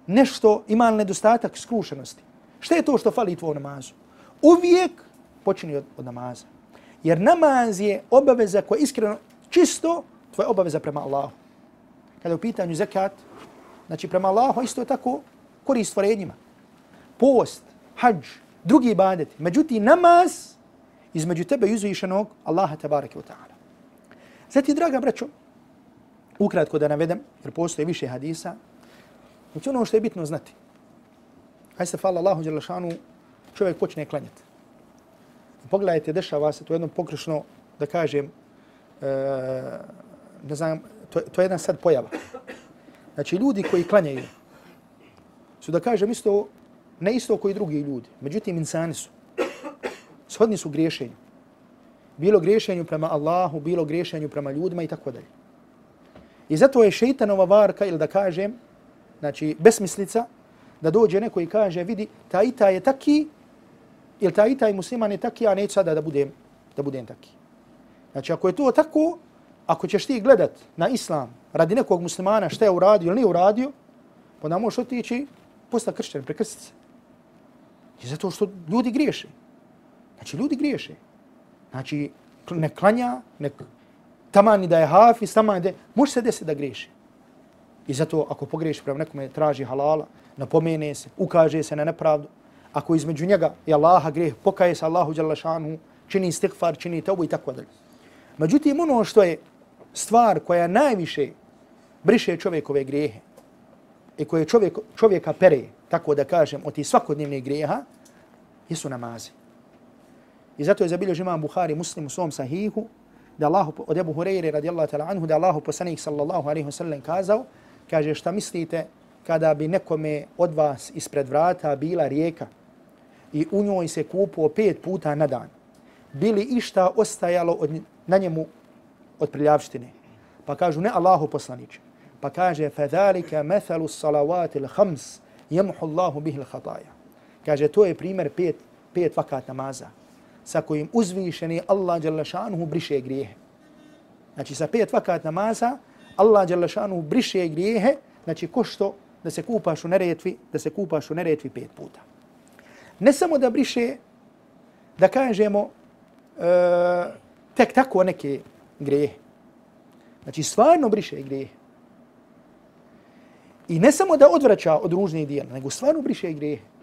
S1: nešto, ima li nedostatak skrušenosti? Šta je to što fali tvoj namazu? Uvijek počini od, od namaza. Jer namaz je obaveza koja je iskreno čisto tvoja obaveza prema Allahu. Kada je u pitanju zekat, znači prema Allahu isto je tako korist stvorenjima. Post, hađ, drugi ibadeti. Međutim, namaz između tebe i uzvišenog Allaha tabaraka wa ta'ala. Zati, draga braćo, ukratko da navedem, jer postoje više hadisa, znači ono što je bitno znati. Hajde se, hvala Allahu, šanu, čovjek počne klanjati. Pogledajte, dešava se to jedno pokrešno, da kažem, e, ne znam, to, to je jedna sad pojava. Znači, ljudi koji klanjaju su, da kažem, isto, ne isto koji drugi ljudi. Međutim, insani su. Shodni su griješenju. Bilo griješenju prema Allahu, bilo griješenju prema ljudima i tako dalje. I zato je šeitanova varka, ili da kažem, znači, besmislica, da dođe neko i kaže, vidi, ta i ta je taki, ili ta i ta je musliman je taki, a neću sada da budem, da budem taki. Znači, ako je to tako, ako ćeš ti gledat na islam radi nekog muslimana šta je uradio ili nije uradio, pa možeš otići posta kršćan, prekrstiti se. I zato što ljudi griješe. Znači, ljudi griješe. Znači, ne klanja, ne tamani da je hafiz, tamani da je... Može se desiti da griješe. I zato ako pogriješi prema nekome, traži halala, napomene se, ukaže se na nepravdu. Ako između njega i Allaha grijeh, pokaje se Allahu Đalašanu, čini istighfar, čini tebu i tako dalje. Međutim, ono što je stvar koja najviše briše čovjekove grijehe i koje čovjek, čovjeka pere, tako da kažem, od tih svakodnevnih grijeha, jesu namazi. I zato je zabilježio imam Buhari muslim u svom sahihu, da Allahu od Abu Hurajre radijallahu ta'ala anhu da Allahu poslanik sallallahu alejhi ve sellem kazao kaže šta mislite kada bi nekome od vas ispred vrata bila rijeka i u njoj se kupo pet puta na dan? Bili išta ostajalo od, na njemu od priljavštine pa kažu ne Allahu poslanik pa kaže fadhalika mathalu salawatil khams yamhu Allahu bihi al khataya kaže to je primjer pet pet vakata namaza sa kojim uzvišeni Allah Đalešanuhu briše grijehe. Znači sa pet vakat namaza Allah Đalešanuhu briše grijehe, znači ko što da se kupaš u neretvi, da se kupaš u neretvi pet puta. Ne samo da briše, da kažemo, e, tek tako neke grijehe. Znači, stvarno briše grijehe. I ne samo da odvraća od ružnih dijela, nego stvarno briše grijehe.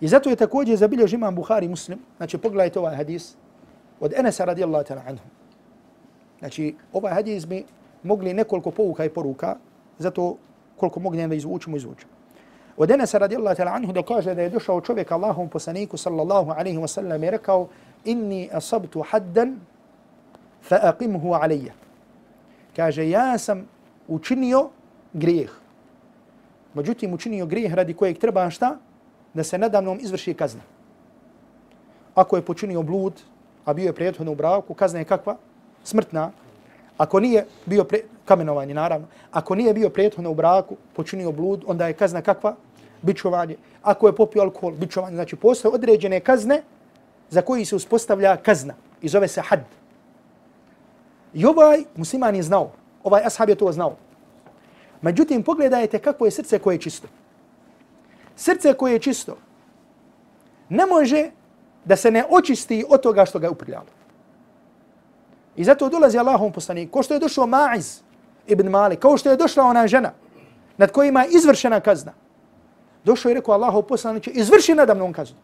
S1: I zato je također zabiljež imam Buhari muslim. Znači, pogledajte ovaj hadis od Enesa radijallahu ta'ala anhu. Znači, ovaj hadis bi mogli nekoliko pouka i poruka, zato koliko mogli da izvučimo, izvučimo. Od Enesa radijallahu ta'ala anhu da kaže da je došao čovjek Allahom poslaniku sallallahu alaihi wa sallam i rekao inni asabtu haddan fa aqimhu alayya. Kaže, ja sam učinio grijeh. Međutim, učinio grijeh radi kojeg treba šta? Da se nadamnom izvrši kazna. Ako je počinio blud, a bio je prethodno u braku, kazna je kakva? Smrtna. Ako nije bio pre... kamenovanje, naravno. Ako nije bio prethodno u braku, počinio blud, onda je kazna kakva? Bičovanje. Ako je popio alkohol, bičovanje. Znači, postoje određene kazne za koji se uspostavlja kazna. I zove se had. I ovaj musliman je znao, ovaj ashab je to znao. Međutim, pogledajte kako je srce koje je čisto. Srce koje je čisto ne može da se ne očisti od toga što ga je uprljalo. I zato dolazi Allahom poslanik, ko što je došao Ma'iz ibn Malik, kao što je došla ona žena nad kojima je izvršena kazna. Došao je rekao Allahom poslanik, izvrši nadamnom kaznu.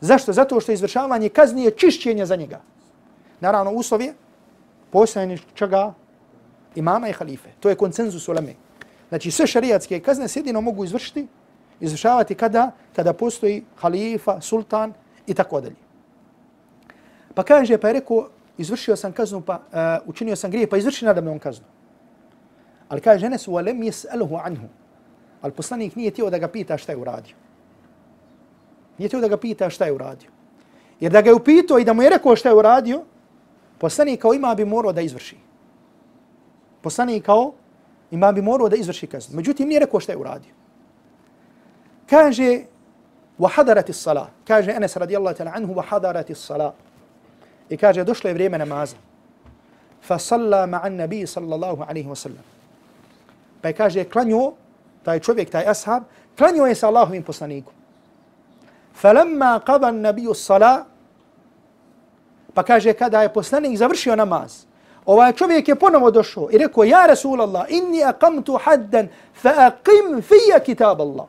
S1: Zašto? Zato što izvršavanje kazni je čišćenje za njega. Naravno, uslov je postojanje čega? Imama i halife. To je koncenzus Lame. Znači, sve šarijatske kazne se jedino mogu izvršiti, izvršavati kada? Kada postoji halifa, sultan i tako dalje. Pa kaže, pa je rekao, izvršio sam kaznu, pa uh, učinio sam grije, pa izvrši nadamnom kaznu. Ali kaže, žene su, alem jes'aluhu anhu. Ali poslanik nije tijelo da ga pita šta je uradio. Nije tijelo da ga pita šta je uradio. Jer da ga je upitao i da mu je rekao šta je uradio, poslanik kao ima bi morao da izvrši. Poslanik kao ima bi morao da izvrši kaznu. Međutim, nije rekao šta je uradio Kaže, وحضرت الصلاة kaže Enes radijallahu ta'ala anhu وحضرت الصلاة i kaže došlo je vrijeme namaza فصلى مع النبي صلى الله عليه وسلم pa kaže klanio taj čovjek taj ashab klanio je sa Allahovim poslanikom فلما قضى النبي الصلاة pa kaže kada je poslanik završio namaz ovaj čovjek je ponovo došao i rekao ja Rasulallah inni aqamtu haddan fa aqim fija kitab Allah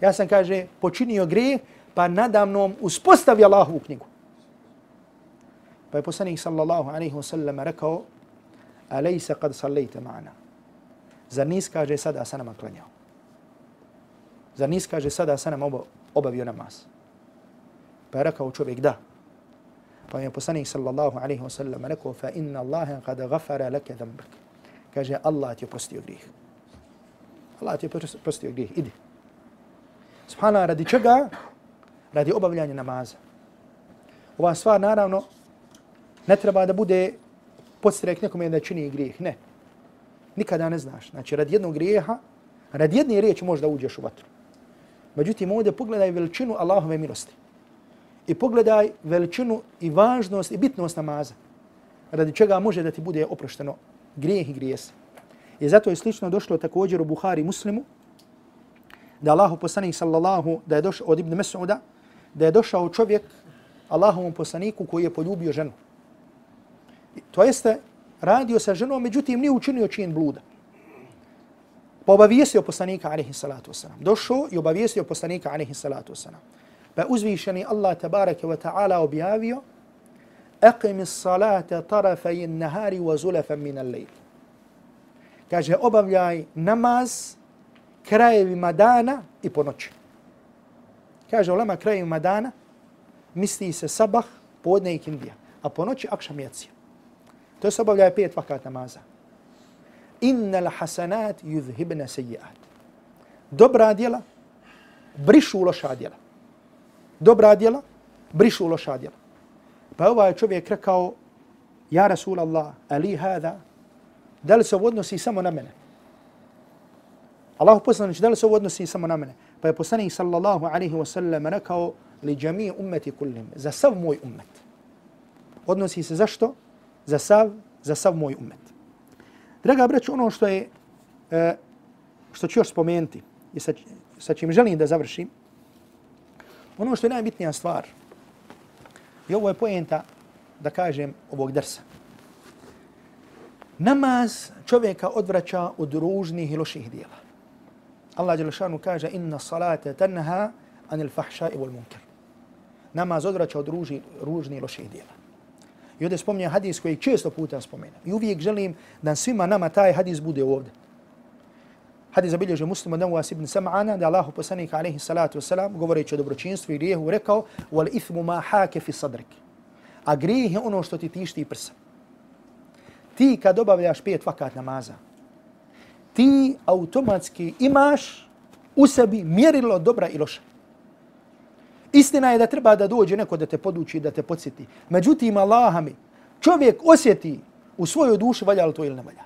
S1: ja sam, kaže, počinio grijeh, pa nadamnom uspostavi Allahovu knjigu. Pa je poslanik sallallahu alaihi wa sallam rekao, alejsa kad sallajte ma'ana. Zar nis, kaže, sada sa nama klanjao. Zar nis, kaže, sada sa nama obavio namaz. Pa je rekao čovjek, da. Pa je poslanik sallallahu alaihi wa sallam rekao, fa inna Allahe kada gafara leke dhambak. Kaže, Allah ti je prostio grijeh. Allah ti je prostio grijeh, idi. Subhana, radi čega? Radi obavljanja namaza. Ova stvar, naravno, ne treba da bude podstrek nekome da čini grijeh. Ne. Nikada ne znaš. Znači, radi jednog grijeha, radi jedne riječi možda uđeš u vatru. Međutim, ovdje pogledaj veličinu Allahove milosti. I pogledaj veličinu i važnost i bitnost namaza. Radi čega može da ti bude oprošteno grijeh i grijes. I zato je slično došlo također u Buhari muslimu, da Allahu poslanik sallallahu da je došao od Ibn Mas'uda da je došao čovjek Allahovom poslaniku koji je poljubio ženu. To jeste radio sa ženom, međutim nije učinio čin bluda. Pa obavijestio poslanika alaihi salatu wasalam. Došao i obavijestio poslanika alaihi salatu wasalam. Pa uzvišeni Allah tabaraka wa ta'ala objavio Aqim salata tarafaj nahari wa zulafan min al-layl. Kaže obavljaj namaz krajevima dana i po noći. Kaže ulema krajevima dana, misli se sabah, podne i kindija, a po noći akšam jacija. To se obavlja pet vakat namaza. Innal hasanat yuzhibna sejiat. Dobra djela brišu loša djela. Dobra djela brišu loša djela. Pa ovaj čovjek rekao, ja Rasulallah, ali hada, da li se odnosi samo na mene? Allahu poslanić, da li se ovo odnosi samo na mene? Pa je poslanik sallallahu alaihi wa sallam rekao li džami ummeti kullim, za sav moj ummet. Odnosi se zašto? Za sav, za sav moj ummet. Draga braću, ono što je, e, što ću još spomenuti i sa, sa čim želim da završim, ono što je najbitnija stvar, i ovo je pojenta, da kažem, ovog drsa. Namaz čovjeka odvraća od ružnih i loših dijela. Allah Đelešanu kaže inna salate tenha anil fahša i vol munkar. Namaz odvraća od ruži, ružni i loših dijela. I ovdje spominjem hadis koji često puta spomenem. I uvijek želim da svima nama taj hadis bude ovdje. Hadis zabilježe muslima Nawas ibn Sam'ana da Allahu poslanik alaihi salatu wasalam govoreći o dobročinstvu i grijehu rekao wal ithmu ma hake fi sadrik. A grijeh je ono što ti tišti prsa. Ti kad obavljaš pet vakat namaza, ti automatski imaš u sebi mjerilo dobra i loša. Istina je da treba da dođe neko da te poduči, da te podsjeti. Međutim, Allah mi, čovjek osjeti u svojoj duši valja li to ili ne valja.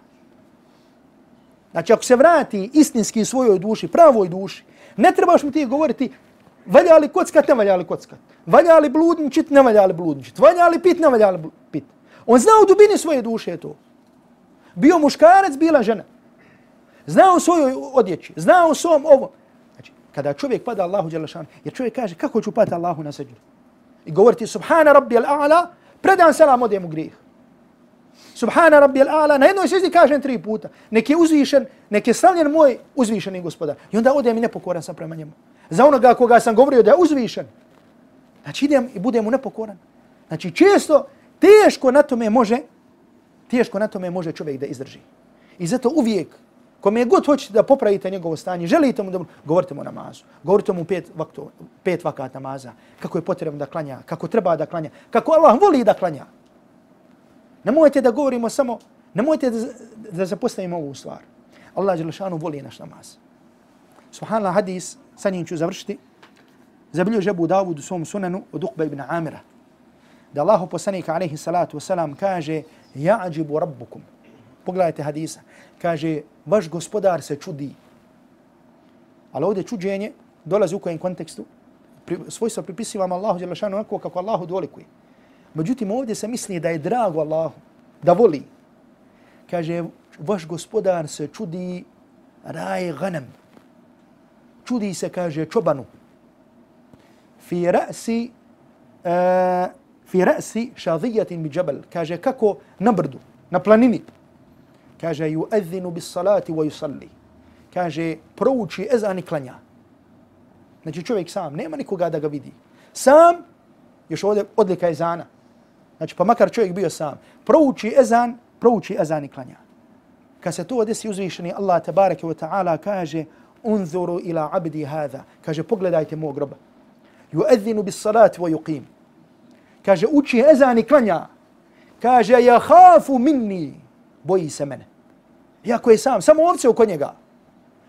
S1: Znači, ako se vrati istinski u svojoj duši, pravoj duši, ne trebaš mu ti govoriti valja li kockat, ne valja li kockat. Valja li bludničit, ne valja li bludničit. Valja li pit, ne valja li pit. On zna u dubini svoje duše to. Bio muškarac, bila žena. Zna u svojoj odjeći, zna u svom ovo. Znači, kada čovjek pada Allahu Đelešanu, jer čovjek kaže kako ću pati Allahu na seđu. I govoriti Subhana Rabbi al-A'la, predan selam odem u grijeh. Subhana Rabbi al-A'la, na jednoj seždi kažem tri puta. Nek je uzvišen, nek je slavljen moj uzvišeni gospodar. I onda odem i nepokoran sam prema njemu. Za onoga koga sam govorio da je uzvišen. Znači idem i budem mu nepokoran. Znači često teško na tome može, teško na tome može čovjek da izdrži. I zato uvijek, kome god hoćete da popravite njegovo stanje, želite mu da govorite mu o namazu, govorite mu pet, vakto, pet vakat namaza, kako je potrebno da klanja, kako treba da klanja, kako Allah voli da klanja. Nemojte da govorimo samo, nemojte da, da zapostavimo ovu stvar. Allah Đelešanu voli naš namaz. Subhanallah hadis, sa njim ću završiti, zabilio žebu Davud u svom sunanu od Uqba ibn Amira. Da Allahu poslanika alaihi salatu wasalam kaže Ja'đibu rabbukum. Pogledajte hadisa. Kaže, vaš gospodar se čudi. Ali ovdje čuđenje dolazi u kojem kontekstu. Pri, svojstvo pripisivam Allahu Đelešanu onako kako Allahu dolikuje. Međutim, ovdje se misli da je drago Allahu, da voli. Kaže, vaš gospodar se čudi raj ganem. Čudi se, kaže, čobanu. Fi ra'si, uh, fi ra'si šadijatin bi džabel. Kaže, kako na brdu, na planini. Kaže, ju edzinu bis salati wa yusalli. Kaže, prouči ezan i klanja. Znači čovjek sam, nema nikoga da ga vidi. Sam, još ovdje odlika ezana. Znači, pa makar čovjek bio sam. Prouči ezan, prouči ezan i klanja. Kad se to desi uzvišeni, Allah tabaraka wa ta'ala kaže, unzuru ila abdi hada. Kaže, pogledajte mog groba. Ju'edzinu bis salati wa yuqim. Kaže, uči ezan i klanja. Kaže, ja hafu minni. Boji se mene. Iako je sam, samo ovce oko njega.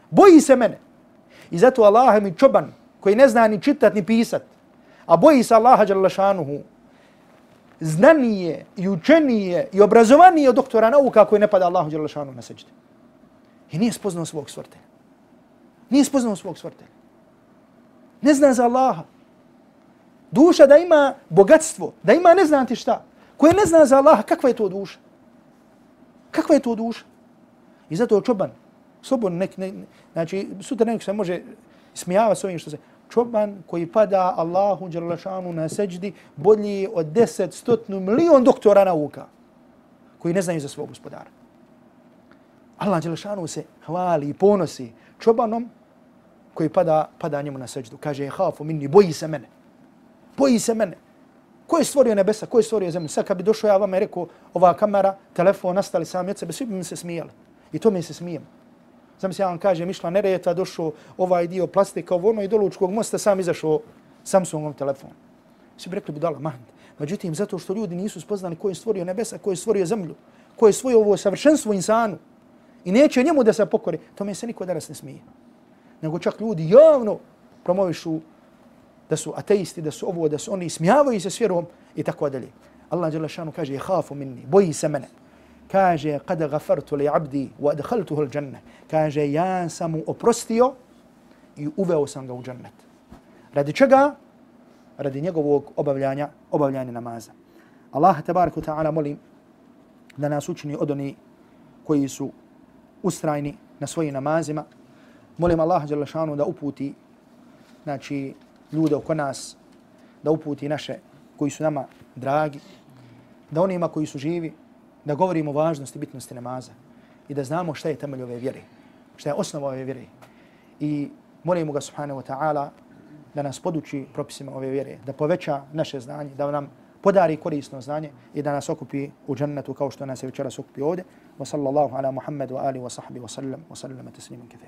S1: Boji se mene. I zato Allah mi čoban, koji ne zna ni čitat ni pisat, a boji se Allaha šanuhu, znanije i učenije i obrazovanije od doktora nauka koji ne pada Allahu Đelešanu na seđde. I nije spoznao svog stvrtelja. Nije spoznao svog stvrtelja. Ne zna za Allaha. Duša da ima bogatstvo, da ima ne znam ti šta, koje ne zna za Allaha, kakva je to duša? Kakva je to duša? I zato čoban, slobodno nek, ne, znači sutra nek se može smijava s ovim što se, čoban koji pada Allahu Đerlašanu na seđdi bolji od deset stotnu milion doktora nauka koji ne znaju za svog gospodara. Allah Đerlašanu se hvali i ponosi čobanom koji pada, pada njemu na seđdu. Kaže, hafu minni, boji se mene. Boji se mene. Ko je stvorio nebesa, ko je stvorio zemlju? Sad kad bi došao ja vama i rekao, ova kamera, telefon, nastali sami od sebe, svi bi mi se smijali. I to mi se smijem. Sam se ja vam kažem, išla nereta, došao ovaj dio plastika, ovo ono i dolučkog mosta, sam izašao Samsungom telefon. Svi bi rekli, budala, mahnt. Međutim, zato što ljudi nisu spoznali ko je stvorio nebesa, ko je stvorio zemlju, ko je stvorio ovo savršenstvo insanu i neće njemu da se pokori, to mi se niko danas ne smije. Nego čak ljudi javno promovišu da su ateisti, da su ovo, da su oni, smijavaju se s vjerom i tako dalje. Allah kaže, je hafu minni, boji se mene kaže kad gafartu li abdi wa adkhaltuhu al janna kaže ja sam mu oprostio i uveo sam ga u džennet. Radi čega? Radi njegovog obavljanja obavljanja namaza. Allah tebaraka taala molim da nas učini od oni koji su ustrajni na svojim namazima. Molim Allah dželle šanu da uputi znači ljude oko nas da uputi naše koji su nama dragi da onima koji su živi da govorimo o važnosti bitnosti namaza i da znamo šta je temelj ove vjere, šta je osnova ove vjere. I molimo ga subhanahu wa ta'ala da nas poduči propisima ove vjere, da poveća naše znanje, da nam podari korisno znanje i da nas okupi u džennetu kao što nas je večeras okupi ovdje. Wa sallallahu ala Muhammedu wa ali wa sahbihi wa sallam wa sallam tasliman kathira.